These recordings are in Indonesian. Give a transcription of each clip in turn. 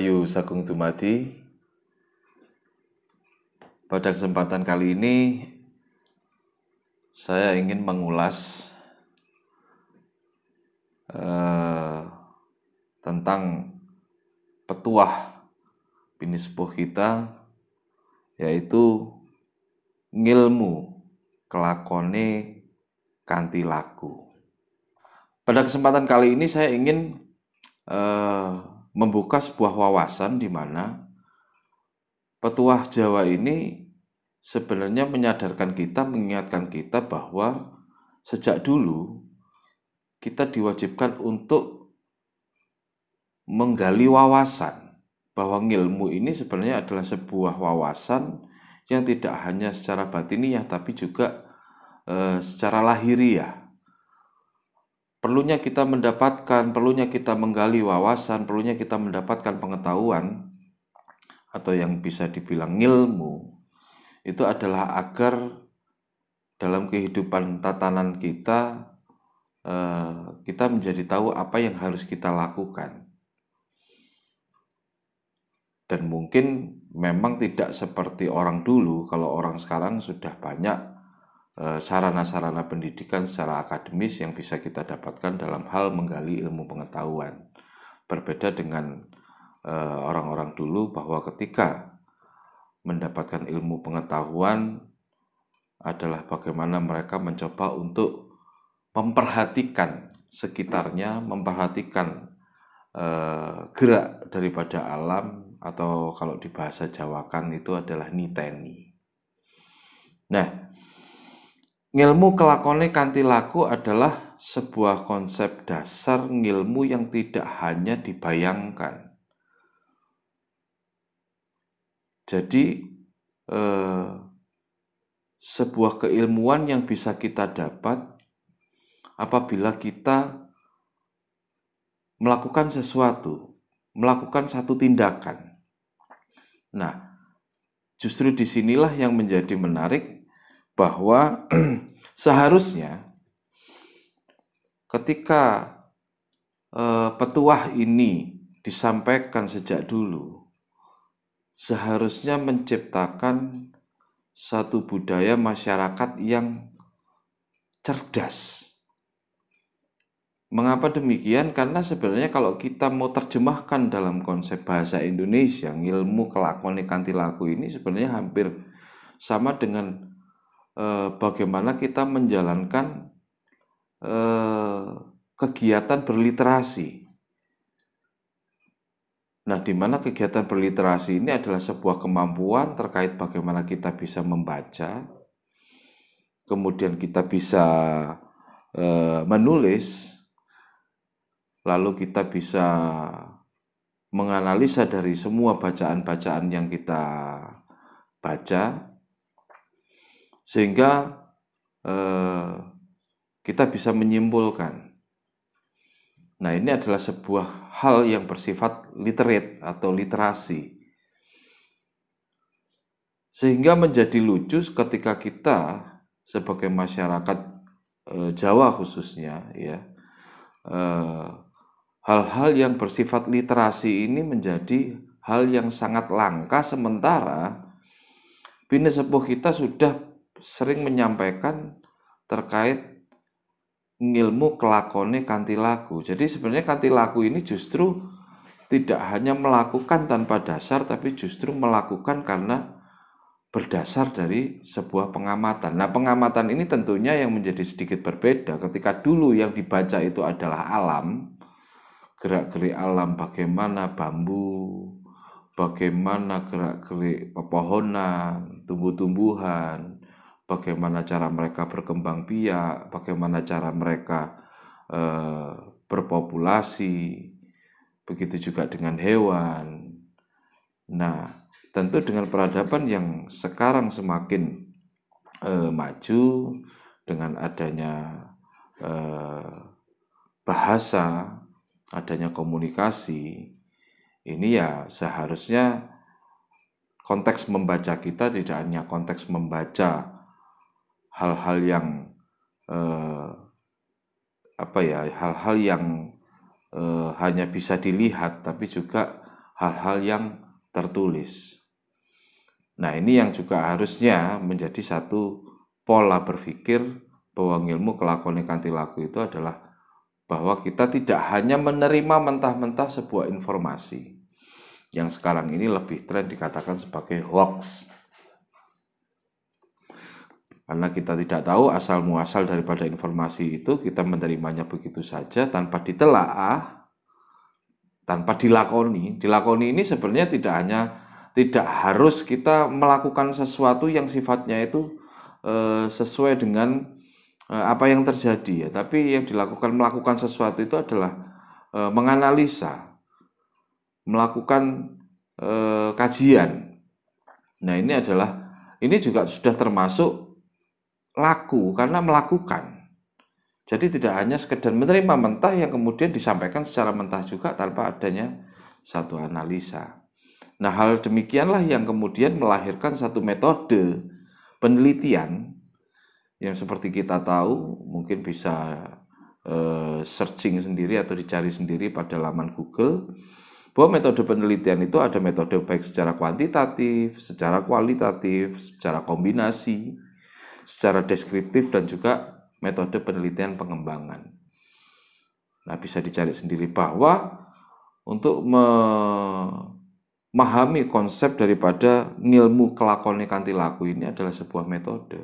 Rahayu Sagung Dumadi. Pada kesempatan kali ini saya ingin mengulas uh, tentang petuah bini kita yaitu ngilmu kelakone kanti laku. Pada kesempatan kali ini saya ingin uh, membuka sebuah wawasan di mana petuah Jawa ini sebenarnya menyadarkan kita, mengingatkan kita bahwa sejak dulu kita diwajibkan untuk menggali wawasan bahwa ilmu ini sebenarnya adalah sebuah wawasan yang tidak hanya secara batiniah tapi juga e, secara lahiriah. Perlunya kita mendapatkan, perlunya kita menggali wawasan, perlunya kita mendapatkan pengetahuan atau yang bisa dibilang ilmu itu adalah agar dalam kehidupan tatanan kita eh, kita menjadi tahu apa yang harus kita lakukan. Dan mungkin memang tidak seperti orang dulu kalau orang sekarang sudah banyak sarana-sarana pendidikan secara akademis yang bisa kita dapatkan dalam hal menggali ilmu pengetahuan berbeda dengan Eh, orang-orang dulu bahwa ketika mendapatkan ilmu pengetahuan adalah bagaimana mereka mencoba untuk memperhatikan sekitarnya, memperhatikan uh, gerak daripada alam atau kalau di bahasa Jawakan itu adalah niteni. Nah, ilmu kelakone kanti laku adalah sebuah konsep dasar ilmu yang tidak hanya dibayangkan, Jadi eh, sebuah keilmuan yang bisa kita dapat apabila kita melakukan sesuatu, melakukan satu tindakan. Nah, justru di sinilah yang menjadi menarik bahwa seharusnya ketika eh, petuah ini disampaikan sejak dulu, seharusnya menciptakan satu budaya masyarakat yang cerdas. Mengapa demikian? Karena sebenarnya kalau kita mau terjemahkan dalam konsep bahasa Indonesia, ilmu kelakon kanti laku ini sebenarnya hampir sama dengan eh, bagaimana kita menjalankan eh, kegiatan berliterasi. Nah, di mana kegiatan berliterasi ini adalah sebuah kemampuan terkait bagaimana kita bisa membaca, kemudian kita bisa e, menulis, lalu kita bisa menganalisa dari semua bacaan-bacaan yang kita baca, sehingga e, kita bisa menyimpulkan Nah, ini adalah sebuah hal yang bersifat literate atau literasi. Sehingga menjadi lucu ketika kita sebagai masyarakat e, Jawa khususnya ya eh, hal-hal yang bersifat literasi ini menjadi hal yang sangat langka sementara bini sepuh kita sudah sering menyampaikan terkait ngilmu kelakone kanti laku. Jadi sebenarnya kanti laku ini justru tidak hanya melakukan tanpa dasar tapi justru melakukan karena berdasar dari sebuah pengamatan. Nah, pengamatan ini tentunya yang menjadi sedikit berbeda ketika dulu yang dibaca itu adalah alam, gerak-gerik alam bagaimana bambu, bagaimana gerak-gerik pepohonan, tumbuh-tumbuhan, bagaimana cara mereka berkembang biak, bagaimana cara mereka eh, berpopulasi, begitu juga dengan hewan. Nah, tentu dengan peradaban yang sekarang semakin eh, maju dengan adanya eh, bahasa, adanya komunikasi, ini ya seharusnya konteks membaca kita tidak hanya konteks membaca hal-hal yang eh, apa ya hal-hal yang eh, hanya bisa dilihat tapi juga hal-hal yang tertulis. Nah, ini yang juga harusnya menjadi satu pola berpikir bahwa ilmu kelakuan kanti laku itu adalah bahwa kita tidak hanya menerima mentah-mentah sebuah informasi yang sekarang ini lebih tren dikatakan sebagai hoax. Karena kita tidak tahu asal muasal daripada informasi itu, kita menerimanya begitu saja tanpa ditelaah, tanpa dilakoni. Dilakoni ini sebenarnya tidak hanya tidak harus kita melakukan sesuatu yang sifatnya itu e, sesuai dengan e, apa yang terjadi ya tapi yang dilakukan melakukan sesuatu itu adalah e, menganalisa melakukan e, kajian nah ini adalah ini juga sudah termasuk laku karena melakukan. Jadi tidak hanya sekedar menerima mentah yang kemudian disampaikan secara mentah juga tanpa adanya satu analisa. Nah, hal demikianlah yang kemudian melahirkan satu metode penelitian yang seperti kita tahu mungkin bisa uh, searching sendiri atau dicari sendiri pada laman Google bahwa metode penelitian itu ada metode baik secara kuantitatif, secara kualitatif, secara kombinasi, secara deskriptif dan juga metode penelitian pengembangan. Nah, bisa dicari sendiri bahwa untuk me memahami konsep daripada ilmu kelakon kanti laku ini adalah sebuah metode.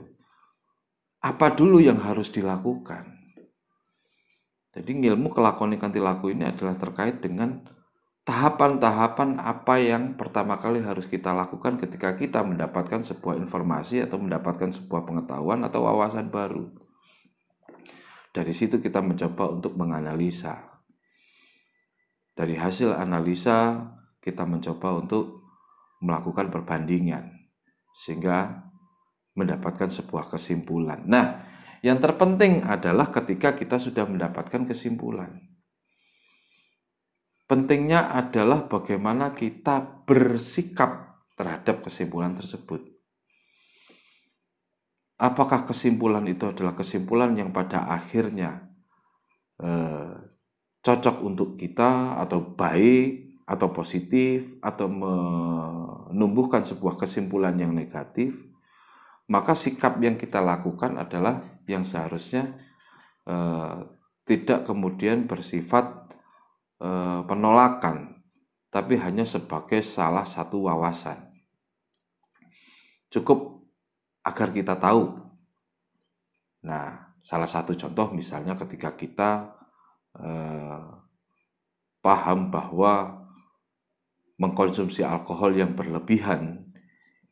Apa dulu yang harus dilakukan? Jadi ilmu kelakon kanti laku ini adalah terkait dengan tahapan-tahapan apa yang pertama kali harus kita lakukan ketika kita mendapatkan sebuah informasi atau mendapatkan sebuah pengetahuan atau wawasan baru. Dari situ kita mencoba untuk menganalisa. Dari hasil analisa kita mencoba untuk melakukan perbandingan sehingga mendapatkan sebuah kesimpulan. Nah, yang terpenting adalah ketika kita sudah mendapatkan kesimpulan. Pentingnya adalah bagaimana kita bersikap terhadap kesimpulan tersebut. Apakah kesimpulan itu adalah kesimpulan yang pada akhirnya eh, cocok untuk kita atau baik atau positif atau menumbuhkan sebuah kesimpulan yang negatif, maka sikap yang kita lakukan adalah yang seharusnya eh, tidak kemudian bersifat eh, penolakan, tapi hanya sebagai salah satu wawasan. Cukup agar kita tahu. Nah, salah satu contoh misalnya ketika kita eh, paham bahwa mengkonsumsi alkohol yang berlebihan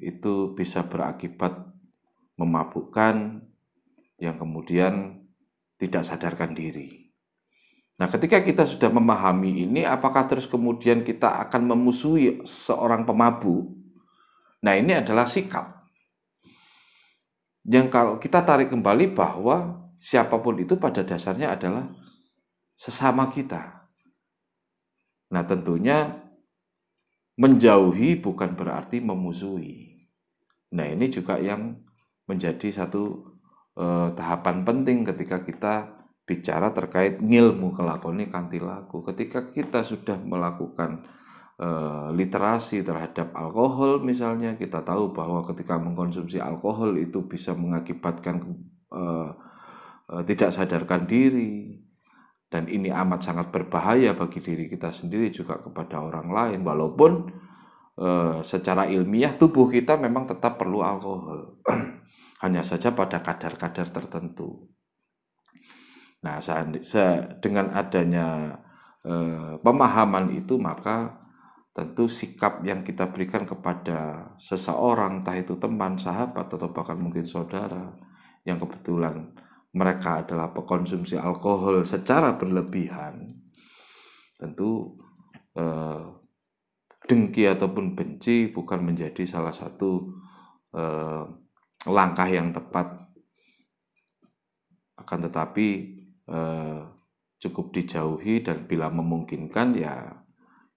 itu bisa berakibat memabukkan yang kemudian tidak sadarkan diri. Nah, ketika kita sudah memahami ini, apakah terus kemudian kita akan memusuhi seorang pemabuk? Nah, ini adalah sikap. Yang kalau kita tarik kembali bahwa siapa pun itu pada dasarnya adalah sesama kita. Nah, tentunya menjauhi bukan berarti memusuhi. Nah, ini juga yang menjadi satu eh, tahapan penting ketika kita bicara terkait ngilmu kelakoni kanti laku. Ketika kita sudah melakukan eh, literasi terhadap alkohol misalnya, kita tahu bahwa ketika mengkonsumsi alkohol itu bisa mengakibatkan eh, eh, tidak sadarkan diri, dan ini amat sangat berbahaya bagi diri kita sendiri juga kepada orang lain. Walaupun e, secara ilmiah tubuh kita memang tetap perlu alkohol. Hanya saja pada kadar-kadar tertentu nah dengan adanya e, pemahaman itu maka tentu sikap yang kita berikan kepada seseorang entah itu teman sahabat atau bahkan mungkin saudara yang kebetulan mereka adalah pekonsumsi alkohol secara berlebihan, tentu eh, dengki ataupun benci bukan menjadi salah satu eh, langkah yang tepat. Akan tetapi eh, cukup dijauhi dan bila memungkinkan ya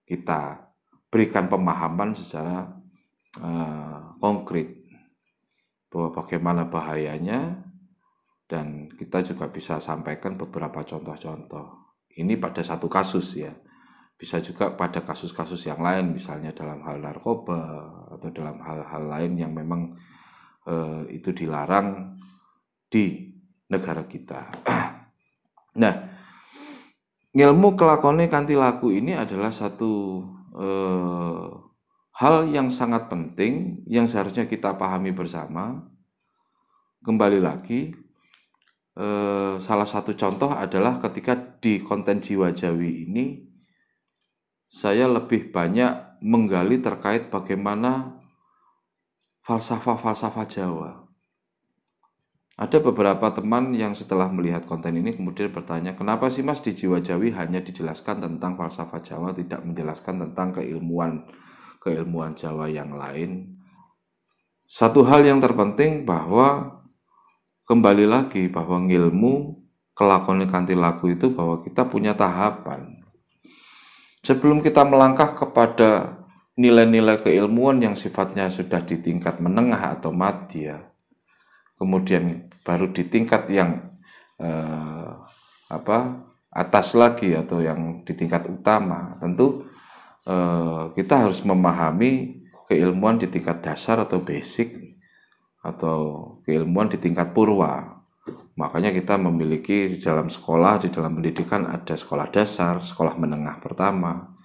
kita berikan pemahaman secara eh, konkret bahwa bagaimana bahayanya dan kita juga bisa sampaikan beberapa contoh-contoh. Ini pada satu kasus ya. bisa juga pada kasus-kasus yang lain misalnya dalam hal narkoba atau dalam hal-hal lain yang memang eh, itu dilarang di negara kita. nah, ilmu kelakone kanti laku ini adalah satu eh, hal yang sangat penting yang seharusnya kita pahami bersama. Kembali lagi, eh, salah satu contoh adalah ketika di konten jiwa jawi ini saya lebih banyak menggali terkait bagaimana falsafah-falsafah Jawa ada beberapa teman yang setelah melihat konten ini kemudian bertanya, kenapa sih mas di Jiwa Jawi hanya dijelaskan tentang falsafah Jawa, tidak menjelaskan tentang keilmuan keilmuan Jawa yang lain? Satu hal yang terpenting bahwa kembali lagi bahwa ilmu kelakuan kanti laku itu bahwa kita punya tahapan. Sebelum kita melangkah kepada nilai-nilai keilmuan yang sifatnya sudah di tingkat menengah atau madya, kemudian baru di tingkat yang eh, apa atas lagi atau yang di tingkat utama. Tentu eh, kita harus memahami keilmuan di tingkat dasar atau basic atau keilmuan di tingkat purwa. Makanya kita memiliki di dalam sekolah di dalam pendidikan ada sekolah dasar sekolah menengah pertama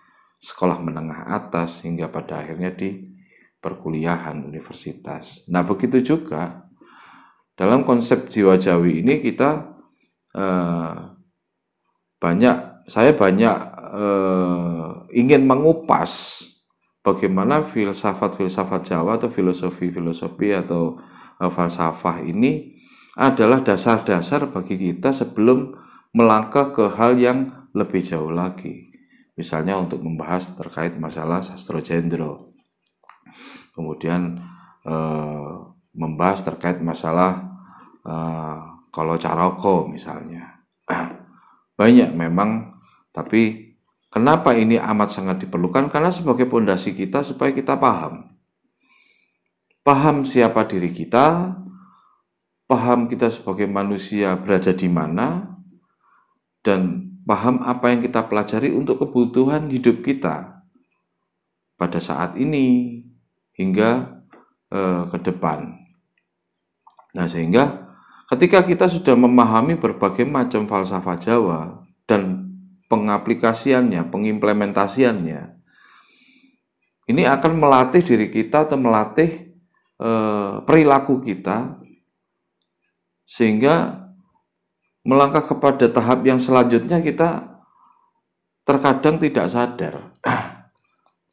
sekolah menengah atas hingga pada akhirnya di perkuliahan universitas. Nah begitu juga dalam konsep jiwa jawi ini kita eh, banyak saya banyak eh, ingin mengupas bagaimana filsafat-filsafat Jawa atau filosofi-filosofi atau eh, falsafah ini adalah dasar-dasar bagi kita sebelum melangkah ke hal yang lebih jauh lagi. Misalnya untuk membahas terkait masalah sastro jendro. Kemudian eh, membahas terkait masalah uh, kalau caroko misalnya. Banyak memang, tapi kenapa ini amat sangat diperlukan? Karena sebagai pondasi kita supaya kita paham. Paham siapa diri kita, paham kita sebagai manusia berada di mana, dan paham apa yang kita pelajari untuk kebutuhan hidup kita pada saat ini hingga eh, ke depan. Nah, sehingga ketika kita sudah memahami berbagai macam falsafah Jawa dan pengaplikasiannya, pengimplementasiannya, ini akan melatih diri kita atau melatih e, perilaku kita sehingga melangkah kepada tahap yang selanjutnya kita terkadang tidak sadar.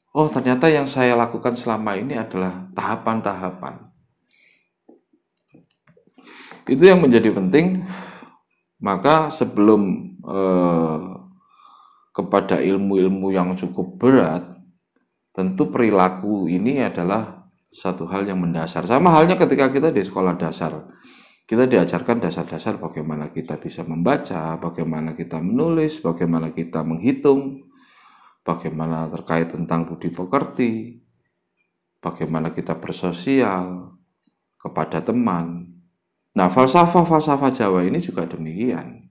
Oh, ternyata yang saya lakukan selama ini adalah tahapan-tahapan. Itu yang menjadi penting. Maka sebelum eh, kepada ilmu-ilmu yang cukup berat, tentu perilaku ini adalah satu hal yang mendasar. Sama halnya ketika kita di sekolah dasar. Kita diajarkan dasar-dasar bagaimana kita bisa membaca, bagaimana kita menulis, bagaimana kita menghitung, bagaimana terkait tentang budi pekerti, bagaimana kita bersosial kepada teman, Nah, falsafah-falsafah Jawa ini juga demikian.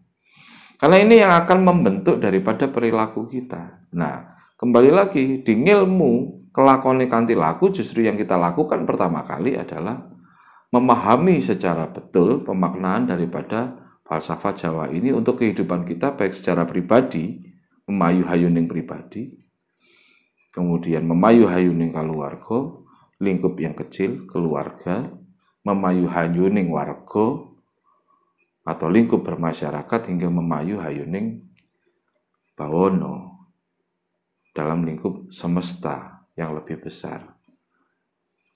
Karena ini yang akan membentuk daripada perilaku kita. Nah, kembali lagi di ilmu kelakon kanti laku justru yang kita lakukan pertama kali adalah memahami secara betul pemaknaan daripada falsafah Jawa ini untuk kehidupan kita baik secara pribadi, memayu hayuning pribadi, kemudian memayu hayuning keluarga, lingkup yang kecil, keluarga, memayu hayuning warga atau lingkup bermasyarakat hingga memayu hayuning bawono dalam lingkup semesta yang lebih besar.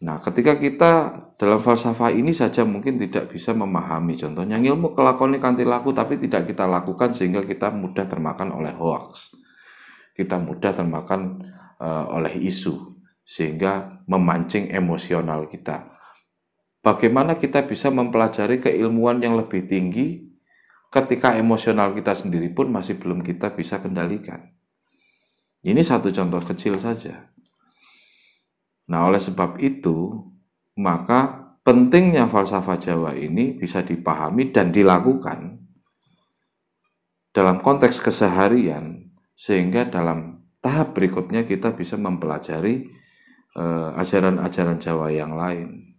Nah, ketika kita dalam falsafah ini saja mungkin tidak bisa memahami contohnya ilmu kelakoni kanti laku tapi tidak kita lakukan sehingga kita mudah termakan oleh hoax. Kita mudah termakan uh, oleh isu sehingga memancing emosional kita bagaimana kita bisa mempelajari keilmuan yang lebih tinggi ketika emosional kita sendiri pun masih belum kita bisa kendalikan. Ini satu contoh kecil saja. Nah, oleh sebab itu, maka pentingnya falsafah Jawa ini bisa dipahami dan dilakukan dalam konteks keseharian, sehingga dalam tahap berikutnya kita bisa mempelajari eh, ajaran-ajaran uh, Jawa yang lain.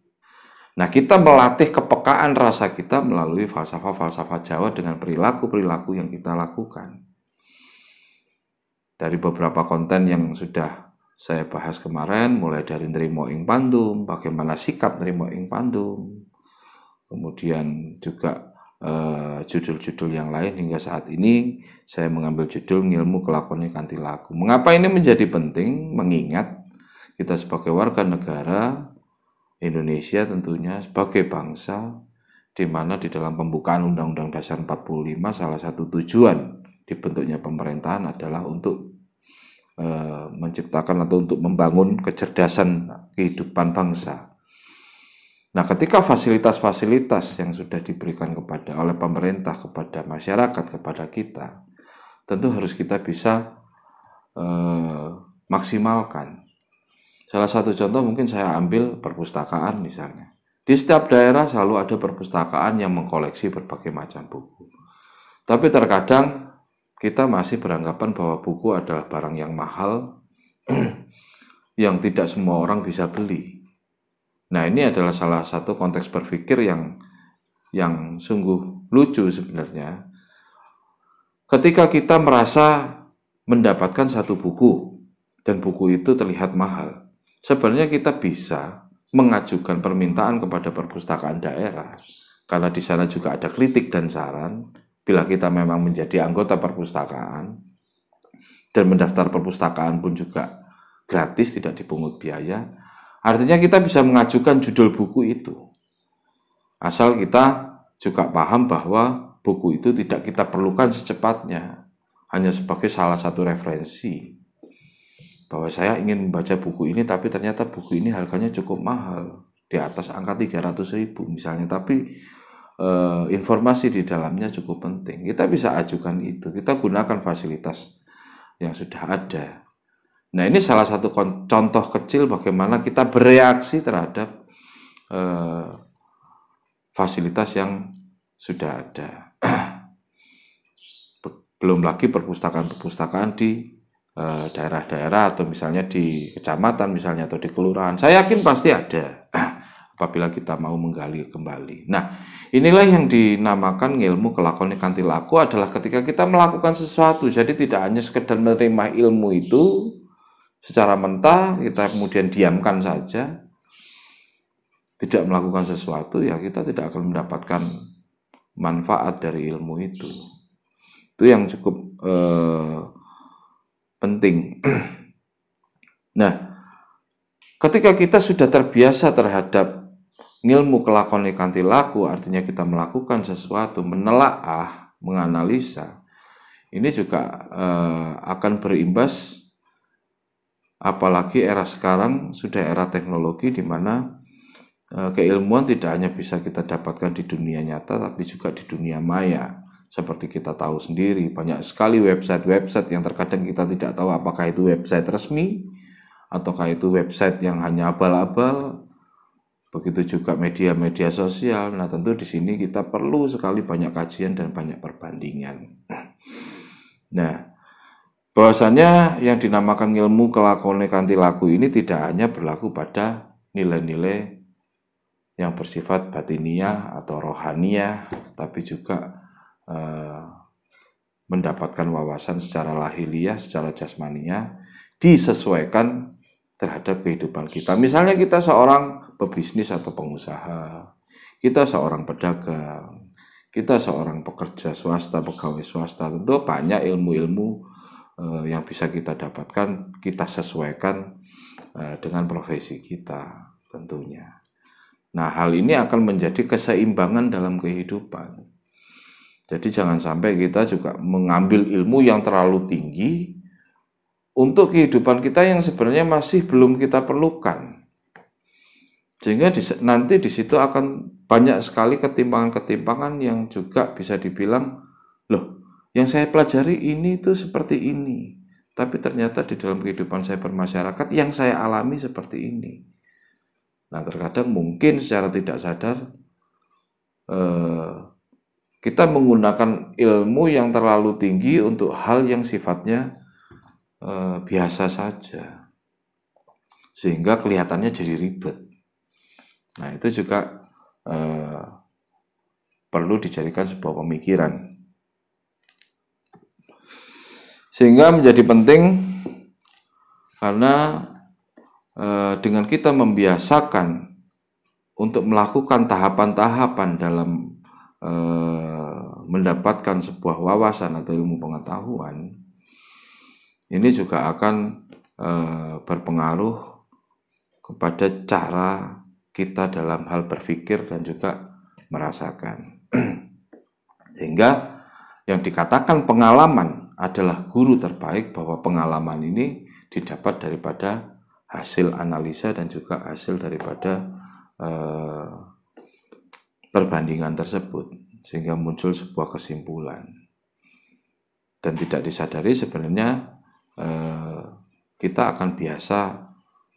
Nah, kita melatih kepekaan rasa kita melalui falsafah-falsafah Jawa dengan perilaku-perilaku yang kita lakukan. Dari beberapa konten yang sudah saya bahas kemarin, mulai dari nerimo ing pandum, bagaimana sikap nerimo ing pandum, kemudian juga Eh, judul-judul uh, yang lain hingga saat ini saya mengambil judul ilmu kelakuannya kanti laku. Mengapa ini menjadi penting? Mengingat kita sebagai warga negara Indonesia tentunya sebagai bangsa di mana di dalam pembukaan Undang-Undang Dasar 45 salah satu tujuan dibentuknya pemerintahan adalah untuk uh, menciptakan atau untuk membangun kecerdasan kehidupan bangsa Nah, ketika fasilitas-fasilitas yang sudah diberikan kepada oleh pemerintah kepada masyarakat kepada kita, tentu harus kita bisa eh, maksimalkan. Salah satu contoh mungkin saya ambil perpustakaan misalnya. Di setiap daerah selalu ada perpustakaan yang mengkoleksi berbagai macam buku. Tapi terkadang kita masih beranggapan bahwa buku adalah barang yang mahal yang tidak semua orang bisa beli. Nah, ini adalah salah satu konteks berpikir yang yang sungguh lucu sebenarnya. Ketika kita merasa mendapatkan satu buku dan buku itu terlihat mahal, sebenarnya kita bisa mengajukan permintaan kepada perpustakaan daerah karena di sana juga ada kritik dan saran bila kita memang menjadi anggota perpustakaan dan mendaftar perpustakaan pun juga gratis tidak dipungut biaya Artinya kita bisa mengajukan judul buku itu. Asal kita juga paham bahwa buku itu tidak kita perlukan secepatnya. Hanya sebagai salah satu referensi. Bahwa saya ingin membaca buku ini tapi ternyata buku ini harganya cukup mahal. Di atas angka 300 ribu misalnya. Tapi eh, informasi di dalamnya cukup penting. Kita bisa ajukan itu. Kita gunakan fasilitas yang sudah ada. Nah ini salah satu contoh kecil bagaimana kita bereaksi terhadap eh, fasilitas yang sudah ada. Belum lagi perpustakaan-perpustakaan di daerah-daerah atau misalnya di kecamatan misalnya atau di kelurahan. Saya yakin pasti ada apabila kita mau menggali kembali. Nah, inilah yang dinamakan ilmu kelakuan kanti laku adalah ketika kita melakukan sesuatu. Jadi tidak hanya sekedar menerima ilmu itu, secara mentah kita kemudian diamkan saja tidak melakukan sesuatu ya kita tidak akan mendapatkan manfaat dari ilmu itu itu yang cukup eh, penting. Nah ketika kita sudah terbiasa terhadap ilmu kelakuan ikanti laku artinya kita melakukan sesuatu menelaah menganalisa ini juga eh, akan berimbas apalagi era sekarang sudah era teknologi di mana e, keilmuan tidak hanya bisa kita dapatkan di dunia nyata tapi juga di dunia maya seperti kita tahu sendiri banyak sekali website-website yang terkadang kita tidak tahu apakah itu website resmi ataukah itu website yang hanya abal-abal. Begitu juga media-media sosial. Nah tentu di sini kita perlu sekali banyak kajian dan banyak perbandingan. Nah bahwasanya yang dinamakan ilmu kelakuan kanti laku ini tidak hanya berlaku pada nilai-nilai yang bersifat batiniah atau rohaniah, tapi juga eh, mendapatkan wawasan secara lahiriah, secara jasmaniah, disesuaikan terhadap kehidupan kita. Misalnya kita seorang pebisnis atau pengusaha, kita seorang pedagang, kita seorang pekerja swasta, pegawai swasta, tentu banyak ilmu-ilmu uh, yang bisa kita dapatkan kita sesuaikan uh, dengan profesi kita tentunya. Nah, hal ini akan menjadi keseimbangan dalam kehidupan. Jadi jangan sampai kita juga mengambil ilmu yang terlalu tinggi untuk kehidupan kita yang sebenarnya masih belum kita perlukan. Sehingga di, nanti di situ akan banyak sekali ketimpangan-ketimpangan yang juga bisa dibilang, loh yang saya pelajari ini itu seperti ini. Tapi ternyata di dalam kehidupan saya bermasyarakat yang saya alami seperti ini. Nah terkadang mungkin secara tidak sadar eh, kita menggunakan ilmu yang terlalu tinggi untuk hal yang sifatnya eh, biasa saja sehingga kelihatannya jadi ribet. Nah itu juga eh, perlu dijadikan sebuah pemikiran sehingga menjadi penting karena eh, dengan kita membiasakan untuk melakukan tahapan-tahapan dalam eh, mendapatkan sebuah wawasan atau ilmu pengetahuan, ini juga akan eh, berpengaruh kepada cara kita dalam hal berpikir dan juga merasakan. Sehingga yang dikatakan pengalaman adalah guru terbaik bahwa pengalaman ini didapat daripada hasil analisa dan juga hasil daripada eh, perbandingan tersebut sehingga muncul sebuah kesimpulan. Dan tidak disadari sebenarnya eh, kita akan biasa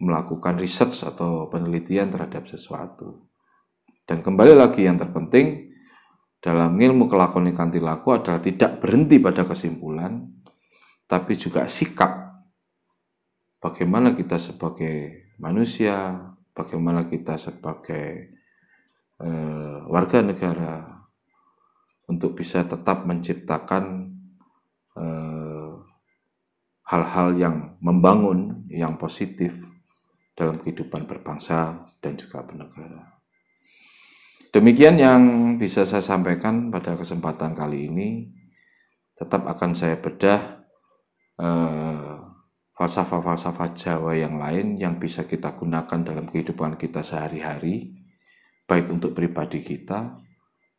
melakukan research atau penelitian terhadap sesuatu. Dan kembali lagi yang terpenting dalam ilmu kelakuan kanti laku adalah tidak berhenti pada kesimpulan tapi juga sikap bagaimana kita sebagai manusia bagaimana kita sebagai uh, warga negara untuk bisa tetap menciptakan eh, hal-hal yang membangun, yang positif dalam kehidupan berbangsa dan juga bernegara. Demikian yang bisa saya sampaikan pada kesempatan kali ini. Tetap akan saya bedah uh, falsafah-falsafah Jawa yang lain yang bisa kita gunakan dalam kehidupan kita sehari-hari, baik untuk pribadi kita,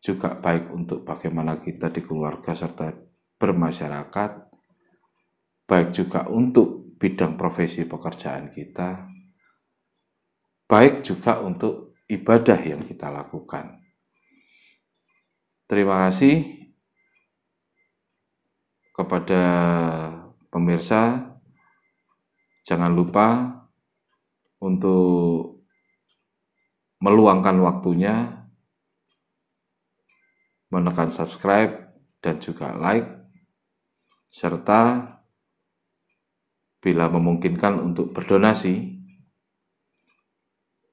juga baik untuk bagaimana kita di keluarga serta bermasyarakat, baik juga untuk bidang profesi pekerjaan kita, baik juga untuk ibadah yang kita lakukan. Terima kasih kepada pemirsa Jangan lupa untuk meluangkan waktunya menekan subscribe dan juga like serta bila memungkinkan untuk berdonasi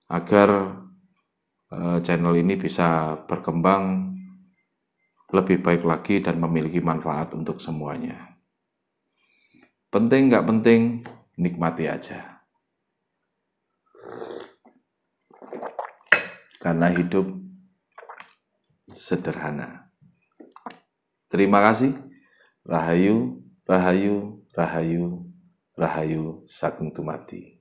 agar eh, channel ini bisa berkembang lebih baik lagi dan memiliki manfaat untuk semuanya. Penting nggak penting, nikmati aja. Karena hidup sederhana. Terima kasih. Rahayu, rahayu, rahayu, rahayu, sagung tumati.